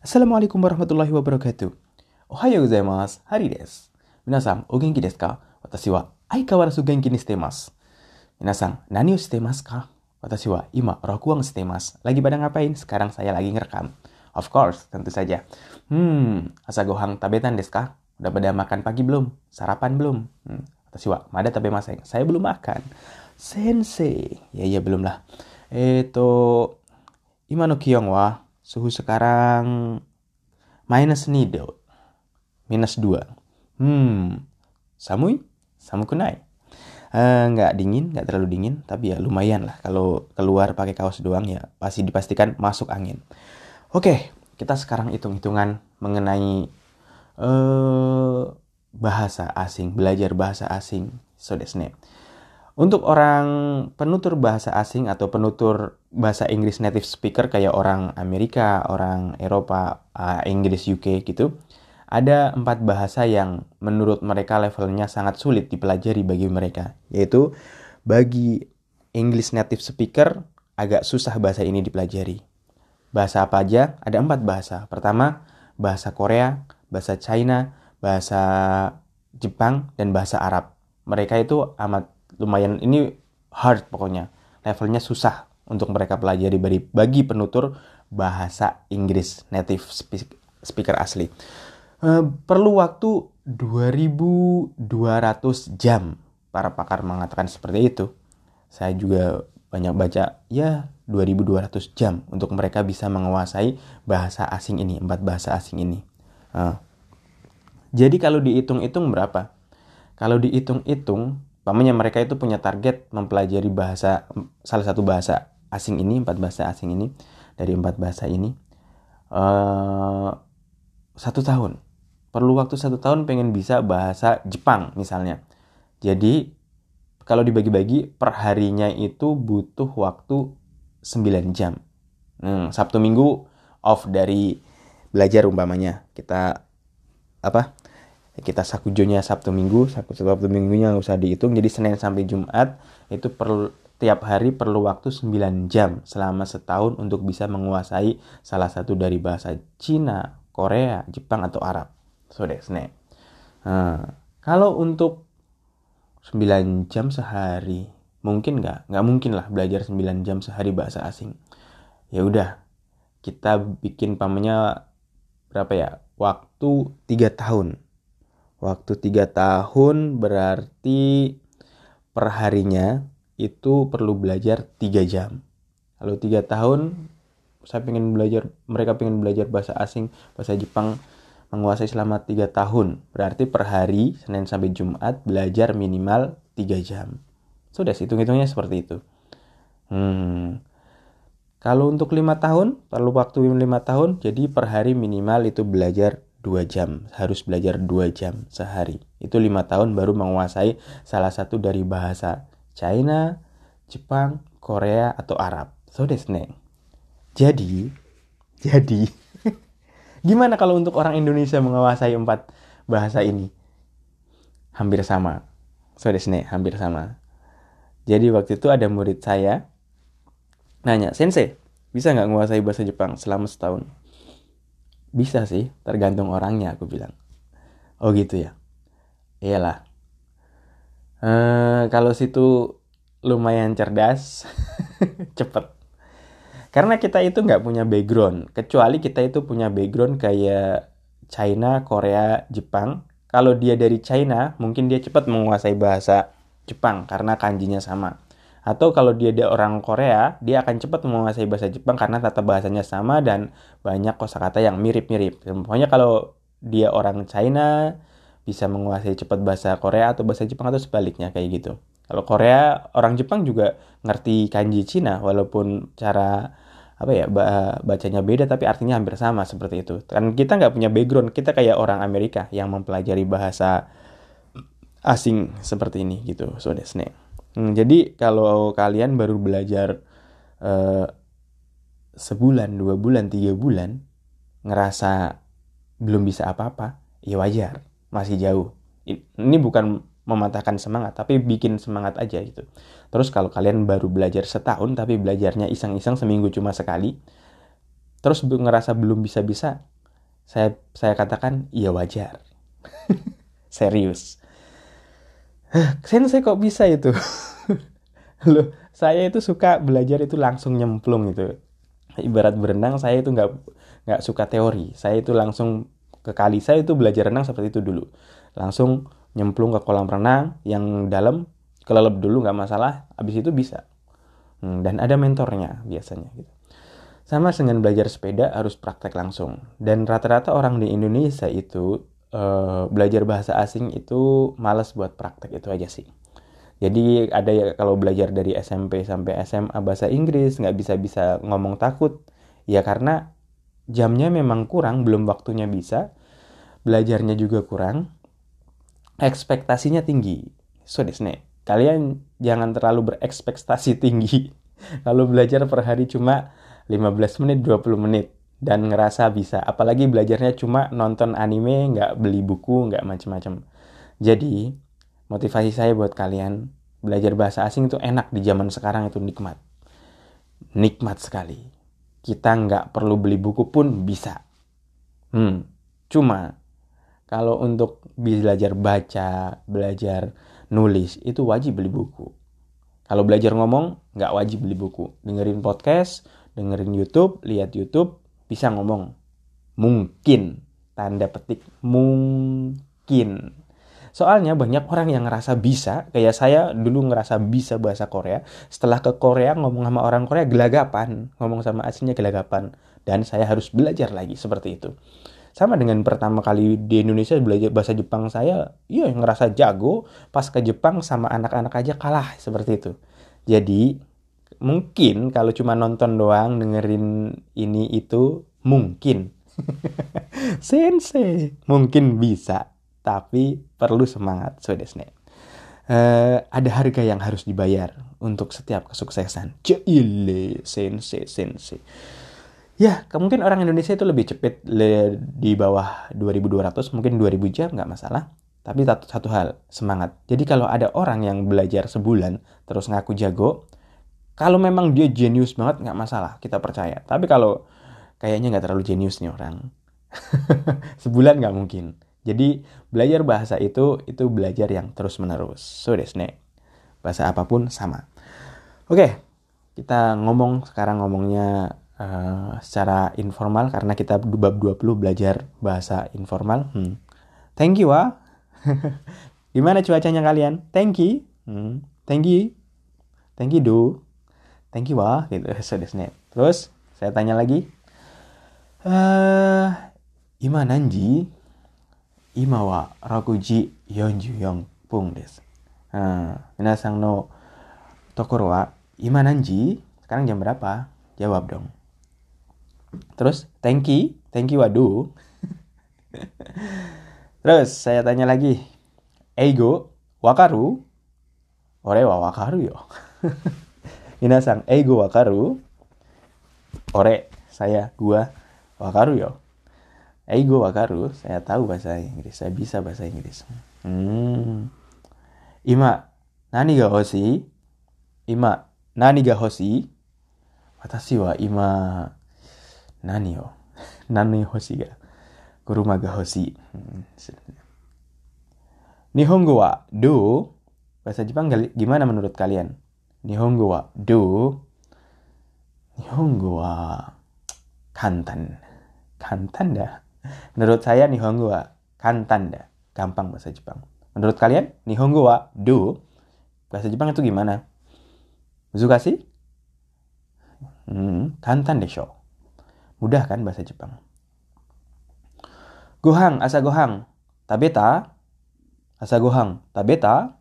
Assalamualaikum warahmatullahi wabarakatuh. Ohayo gozaimasu. Hari desu. Minasan, o genki desu ka? Watashi wa aikawarazu genki ni shite. Minasan, nani o shite ka? Watashi wa ima rakuang shite. Lagi pada ngapain? Sekarang saya lagi ngerekam. Of course, tentu saja. Hmm, asa gohang tabetan desu ka? Udah pada makan pagi belum? Sarapan belum? Hmm. Watashi wa mada tabe maseng. Saya belum makan. Sensei. Ya, ya belum lah. Eto, ima no kion wa Suhu sekarang minus nido. Minus 2. Hmm. Samui? Samu kunai? Uh, nggak dingin, nggak terlalu dingin, tapi ya lumayan lah. Kalau keluar pakai kaos doang ya pasti dipastikan masuk angin. Oke, kita sekarang hitung-hitungan mengenai uh, bahasa asing, belajar bahasa asing. So desne. Untuk orang penutur bahasa asing atau penutur bahasa Inggris native speaker kayak orang Amerika, orang Eropa, uh, Inggris UK gitu, ada empat bahasa yang menurut mereka levelnya sangat sulit dipelajari bagi mereka, yaitu bagi English native speaker agak susah bahasa ini dipelajari. Bahasa apa aja? Ada empat bahasa. Pertama, bahasa Korea, bahasa China, bahasa Jepang, dan bahasa Arab. Mereka itu amat lumayan ini hard pokoknya. Levelnya susah untuk mereka pelajari bagi, bagi penutur bahasa Inggris native speaker asli. Uh, perlu waktu 2200 jam para pakar mengatakan seperti itu. Saya juga banyak baca ya 2200 jam untuk mereka bisa menguasai bahasa asing ini empat bahasa asing ini. Uh. jadi kalau dihitung-hitung berapa? Kalau dihitung-hitung Pamannya mereka itu punya target mempelajari bahasa salah satu bahasa asing ini, empat bahasa asing ini dari empat bahasa ini uh, satu tahun. Perlu waktu satu tahun pengen bisa bahasa Jepang misalnya. Jadi kalau dibagi-bagi per harinya itu butuh waktu 9 jam. Hmm, Sabtu Minggu off dari belajar umpamanya. Kita apa? Kita sakujonya Sabtu Minggu Sabtu Sabtu Minggunya nggak usah dihitung jadi Senin sampai Jumat itu perlu tiap hari perlu waktu 9 jam selama setahun untuk bisa menguasai salah satu dari bahasa Cina, Korea, Jepang atau Arab. So desne. Nah, kalau untuk 9 jam sehari mungkin nggak? Nggak mungkin lah belajar 9 jam sehari bahasa asing. Ya udah, kita bikin pamannya berapa ya? Waktu 3 tahun Waktu tiga tahun berarti perharinya itu perlu belajar tiga jam. Kalau tiga tahun saya pengen belajar, mereka pengen belajar bahasa asing, bahasa Jepang menguasai selama tiga tahun. Berarti per hari, Senin sampai Jumat, belajar minimal tiga jam. Sudah, hitung-hitungnya seperti itu. Hmm. Kalau untuk lima tahun, perlu waktu lima tahun, jadi per hari minimal itu belajar 2 jam, harus belajar 2 jam sehari. Itu lima tahun baru menguasai salah satu dari bahasa China, Jepang, Korea, atau Arab. So desne. Jadi, jadi, gimana kalau untuk orang Indonesia menguasai empat bahasa ini? Hampir sama. So desne, hampir sama. Jadi waktu itu ada murid saya nanya, Sensei, bisa nggak menguasai bahasa Jepang selama setahun? Bisa sih, tergantung orangnya aku bilang. Oh gitu ya. Iyalah. Uh, kalau situ lumayan cerdas, cepet. Karena kita itu nggak punya background, kecuali kita itu punya background kayak China, Korea, Jepang. Kalau dia dari China, mungkin dia cepat menguasai bahasa Jepang karena kanjinya sama. Atau kalau dia dia orang Korea, dia akan cepat menguasai bahasa Jepang karena tata bahasanya sama dan banyak kosakata yang mirip-mirip. Pokoknya kalau dia orang China bisa menguasai cepat bahasa Korea atau bahasa Jepang atau sebaliknya kayak gitu. Kalau Korea, orang Jepang juga ngerti kanji Cina walaupun cara apa ya bacanya beda tapi artinya hampir sama seperti itu. Kan kita nggak punya background, kita kayak orang Amerika yang mempelajari bahasa asing seperti ini gitu. So that's Hmm, jadi kalau kalian baru belajar uh, sebulan, dua bulan, tiga bulan, ngerasa belum bisa apa-apa, ya wajar, masih jauh. Ini bukan mematahkan semangat, tapi bikin semangat aja gitu. Terus kalau kalian baru belajar setahun, tapi belajarnya iseng-iseng seminggu cuma sekali, terus ngerasa belum bisa-bisa, Saya saya katakan iya wajar. Serius. Sensei kok bisa itu? Loh, saya itu suka belajar itu langsung nyemplung gitu. Ibarat berenang, saya itu nggak nggak suka teori. Saya itu langsung ke kali. Saya itu belajar renang seperti itu dulu. Langsung nyemplung ke kolam renang yang dalam, kelelep dulu nggak masalah. Habis itu bisa. Hmm, dan ada mentornya biasanya gitu. Sama dengan belajar sepeda harus praktek langsung. Dan rata-rata orang di Indonesia itu uh, belajar bahasa asing itu males buat praktek itu aja sih. Jadi ada ya kalau belajar dari SMP sampai SMA bahasa Inggris nggak bisa bisa ngomong takut. Ya karena jamnya memang kurang belum waktunya bisa belajarnya juga kurang ekspektasinya tinggi. So desne kalian jangan terlalu berekspektasi tinggi. Kalau belajar per hari cuma 15 menit 20 menit dan ngerasa bisa. Apalagi belajarnya cuma nonton anime nggak beli buku nggak macem-macem. Jadi motivasi saya buat kalian belajar bahasa asing itu enak di zaman sekarang itu nikmat. Nikmat sekali. Kita nggak perlu beli buku pun bisa. Hmm cuma kalau untuk belajar baca belajar nulis itu wajib beli buku. Kalau belajar ngomong nggak wajib beli buku. Dengerin podcast dengerin YouTube, lihat YouTube, bisa ngomong. Mungkin, tanda petik mungkin. Soalnya banyak orang yang ngerasa bisa, kayak saya dulu ngerasa bisa bahasa Korea. Setelah ke Korea ngomong sama orang Korea gelagapan, ngomong sama aslinya gelagapan. Dan saya harus belajar lagi seperti itu. Sama dengan pertama kali di Indonesia belajar bahasa Jepang saya, iya ngerasa jago. Pas ke Jepang sama anak-anak aja kalah seperti itu. Jadi mungkin kalau cuma nonton doang dengerin ini itu mungkin. Sensei. Mungkin bisa tapi perlu semangat so uh, ada harga yang harus dibayar untuk setiap kesuksesan. Cile sensei sensei. Ya mungkin orang Indonesia itu lebih cepet le, di bawah 2200 mungkin 2000 jam nggak masalah. Tapi satu, satu hal semangat. Jadi kalau ada orang yang belajar sebulan terus ngaku jago kalau memang dia jenius banget nggak masalah, kita percaya. Tapi kalau kayaknya nggak terlalu jenius nih orang, sebulan nggak mungkin. Jadi belajar bahasa itu itu belajar yang terus menerus. So desne, bahasa apa pun sama. Oke, kita ngomong sekarang ngomongnya uh, secara informal karena kita bab 20 belajar bahasa informal. Hmm. Thank you ah. Gimana cuacanya kalian? Thank you. Hmm. Thank you. Thank you do thank you wah gitu. So terus saya tanya lagi. Uh, ima nanji ima wa rakuji yonju yong pung des. Uh, minasang no tokoro wa ima nanji sekarang jam berapa? Jawab dong. Terus thank you. Thank you wadu. Terus saya tanya lagi. Eigo wakaru? Ore wa wakaru yo Minasang, eigo wakaru? Ore, saya, gua, wakaru yo. Eigo wakaru, saya tahu bahasa Inggris, saya bisa bahasa Inggris. Hmm. Ima, nani ga hoshi? Ima, nani ga hoshi? Watashi wa ima, nani yo? Nani hoshi ga? Kuruma ga hoshi. Hmm. Nihongo wa do? Bahasa Jepang gimana menurut kalian? Nihongo wa do. Nihongo wa kantan. Kantan dah. Menurut saya Nihongo wa kantan dah. Gampang bahasa Jepang. Menurut kalian Nihongo wa do. Bahasa Jepang itu gimana? Muzukashi? Hmm, kantan desho. Mudah kan bahasa Jepang? Gohang, asa gohang. Tabeta? Asa gohang. Tabeta?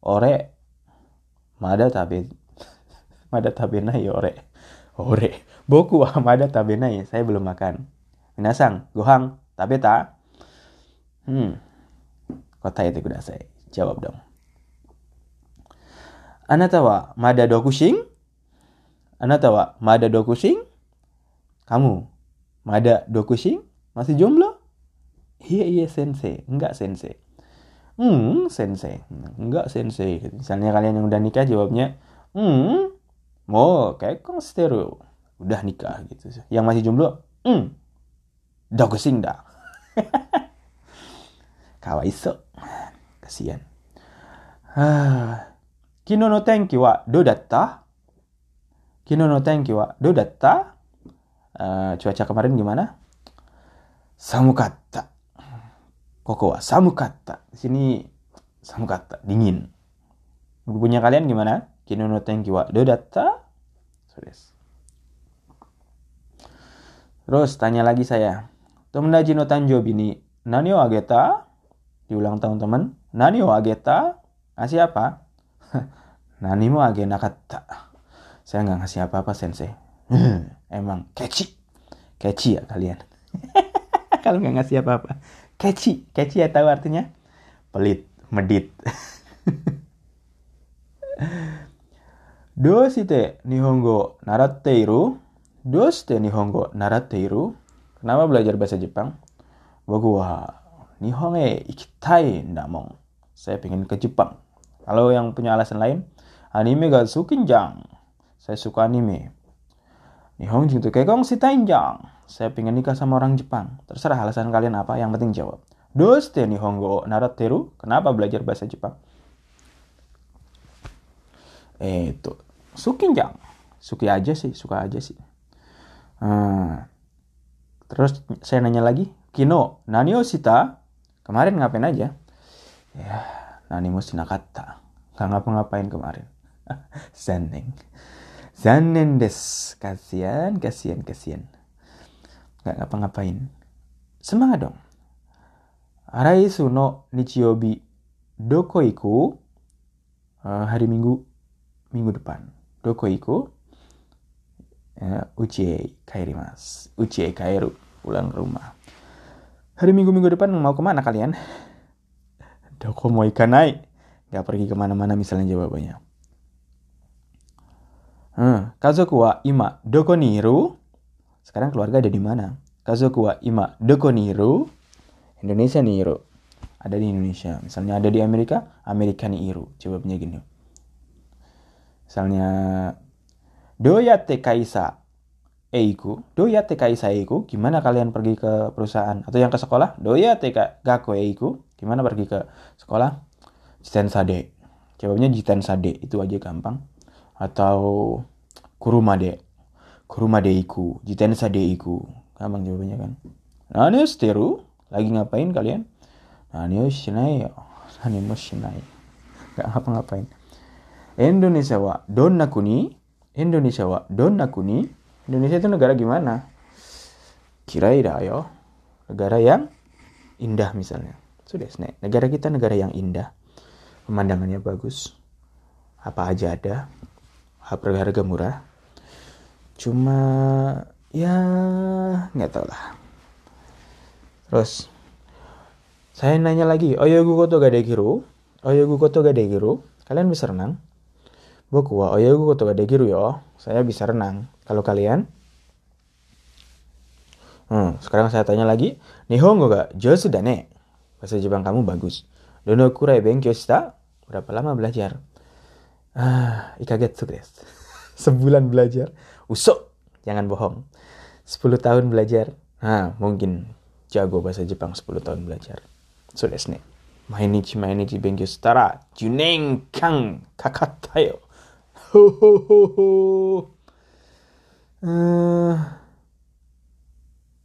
Ore Mada tabe Mada tabe nai ore. Ore. Boku wa mada tabe nai. Saya belum makan. Minasang, gohang, tabe ta? Hmm. Kota itu kudasai. Jawab dong. Anata wa mada dokusing? Anata wa mada dokusing? Kamu mada dokusing? Masih jomblo? Iya iya sensei. Enggak sensei. Hmm, sensei. Enggak sensei. Misalnya kalian yang udah nikah jawabnya, hmm, oh kayak steru. Udah nikah gitu. Yang masih jomblo, hmm, Dogosinda. Kawaiso. Kasihan. Ah. Kino no tenki wa do datta? Kino no tenki wa do datta? Uh, cuaca kemarin gimana? Samukatta. Koko wa samukatta. Di sini samukatta, dingin. Punya kalian gimana? Kino no tenki wa do datta? So Terus tanya lagi saya. Tomodachi no tanjobi ni nani o ageta? Di ulang tahun teman. Nani o ageta? Ngasih apa? nani mo age nakatta. Saya nggak ngasih apa-apa sensei. Emang catchy. Catchy ya kalian. Kalau nggak ngasih apa-apa. Catchy. Catchy ya tahu artinya? Pelit. Medit. Do shite nihongo naratteiru? Do shite nihongo naratteiru? Kenapa belajar bahasa Jepang? Boku wa nihon e ikitai ndamong. Saya pengen ke Jepang. Kalau yang punya alasan lain, anime ga sukinjang. Saya suka anime. Nihon jing tuh kekong si tanjang. Saya pengen nikah sama orang Jepang. Terserah alasan kalian apa, yang penting jawab. Do shite nihongo naratteiru? Kenapa belajar bahasa Jepang? Eh, itu Sukinjang. Suki aja sih, suka aja sih. Hmm. Terus saya nanya lagi, Kino, nani o shita? Kemarin ngapain aja? Ya, nani mo shinakatta. Gak ngapa-ngapain kemarin. Zanen. Zanen des. Kasian, kasian, kasian. Gak ngapa-ngapain. Semangat dong. Araisu no Nichiyobi doko iku? Uh, hari Minggu minggu depan. Doko iku? Ya, ucie kairimas. Ucie kairu. Pulang ke rumah. Hari minggu-minggu depan mau ke mana kalian? Doko mau ikan naik. Gak pergi ke mana-mana misalnya jawabannya. Hmm, kazoku wa ima doko niru? Sekarang keluarga ada di mana? Kazoku wa ima doko niru? Indonesia niru. Ada di Indonesia. Misalnya ada di Amerika, Amerika niru. Jawabnya gini. Misalnya doyate kaisa eiku, doyate kaisa eiku, gimana kalian pergi ke perusahaan atau yang ke sekolah? Doyate gako eiku, gimana pergi ke sekolah? Jiten sade. Jawabnya jiten sade, itu aja gampang. Atau kurumade. Kurumade iku, jiten sade iku. Gampang jawabannya kan. Nani steru? Lagi ngapain kalian? Nani shinai yo. Nani shinai. Gak ngapa-ngapain. Indonesia wa donna kuni? Indonesia wa donna kuni? Indonesia itu negara gimana? Kira ida yo. Negara yang indah misalnya. Sudah, negara kita negara yang indah. Pemandangannya bagus. Apa aja ada. Harga-harga murah. Cuma ya nggak tahu lah. Terus saya nanya lagi, Oyogu koto gadekiru? Oyogu koto gadekiru? Kalian bisa renang? Boku wa oyogu koto ga dekiru yo. Saya bisa renang. Kalau kalian? Hmm, sekarang saya tanya lagi. Nihongo ga josu da ne. Bahasa Jepang kamu bagus. Dono kurai benkyou shita? Berapa lama belajar? Ah, ikagetsu desu. Sebulan belajar. Usok. Jangan bohong. 10 tahun belajar. Nah, mungkin jago bahasa Jepang 10 tahun belajar. So desu ne. Mainichi mainichi benkyou shitara 10年間かかったよ。ho ho ho ho. Uh,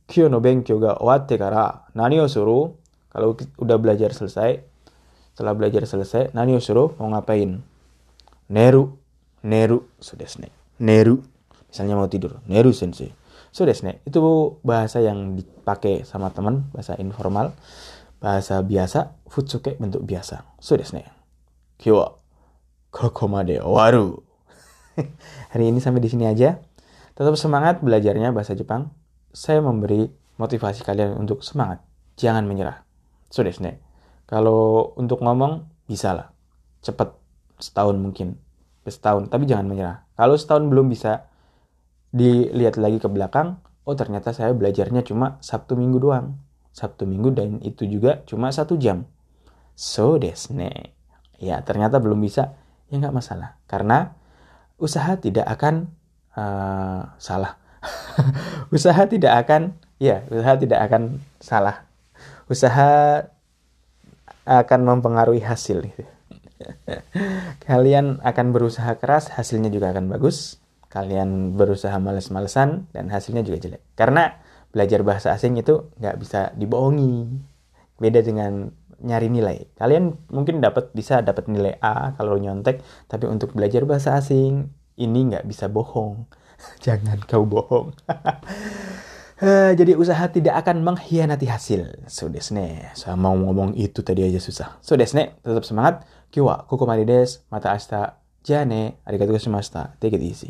Kyo no benkyou ga owatte kara nani o suru? Kalau udah belajar selesai, setelah belajar selesai, nani o suru? Mau ngapain? Neru, neru, sudah Neru, misalnya mau tidur, neru sensei. Sudah itu bahasa yang dipakai sama teman, bahasa informal, bahasa biasa, futsuke bentuk biasa. Sudah Kyo kokomade owaru. Hari ini sampai di sini aja. Tetap semangat belajarnya bahasa Jepang. Saya memberi motivasi kalian untuk semangat. Jangan menyerah. So, Kalau untuk ngomong, bisa lah. Cepat. Setahun mungkin. Setahun. Tapi jangan menyerah. Kalau setahun belum bisa, dilihat lagi ke belakang. Oh ternyata saya belajarnya cuma Sabtu Minggu doang. Sabtu Minggu dan itu juga cuma satu jam. So desne. Ya ternyata belum bisa. Ya nggak masalah. Karena usaha tidak akan uh, salah. usaha tidak akan Iya, usaha tidak akan salah. Usaha akan mempengaruhi hasil. Kalian akan berusaha keras, hasilnya juga akan bagus. Kalian berusaha males-malesan, dan hasilnya juga jelek. Karena belajar bahasa asing itu nggak bisa dibohongi. Beda dengan nyari nilai. Kalian mungkin dapat bisa dapat nilai A kalau nyontek, tapi untuk belajar bahasa asing ini nggak bisa bohong. Jangan kau bohong. Uh, jadi usaha tidak akan mengkhianati hasil. So desne. Saya mau ngomong itu tadi aja susah. So desne, tetap semangat. 今日はここまでです。また明日。じゃあね。ありがとうございました。Take it easy.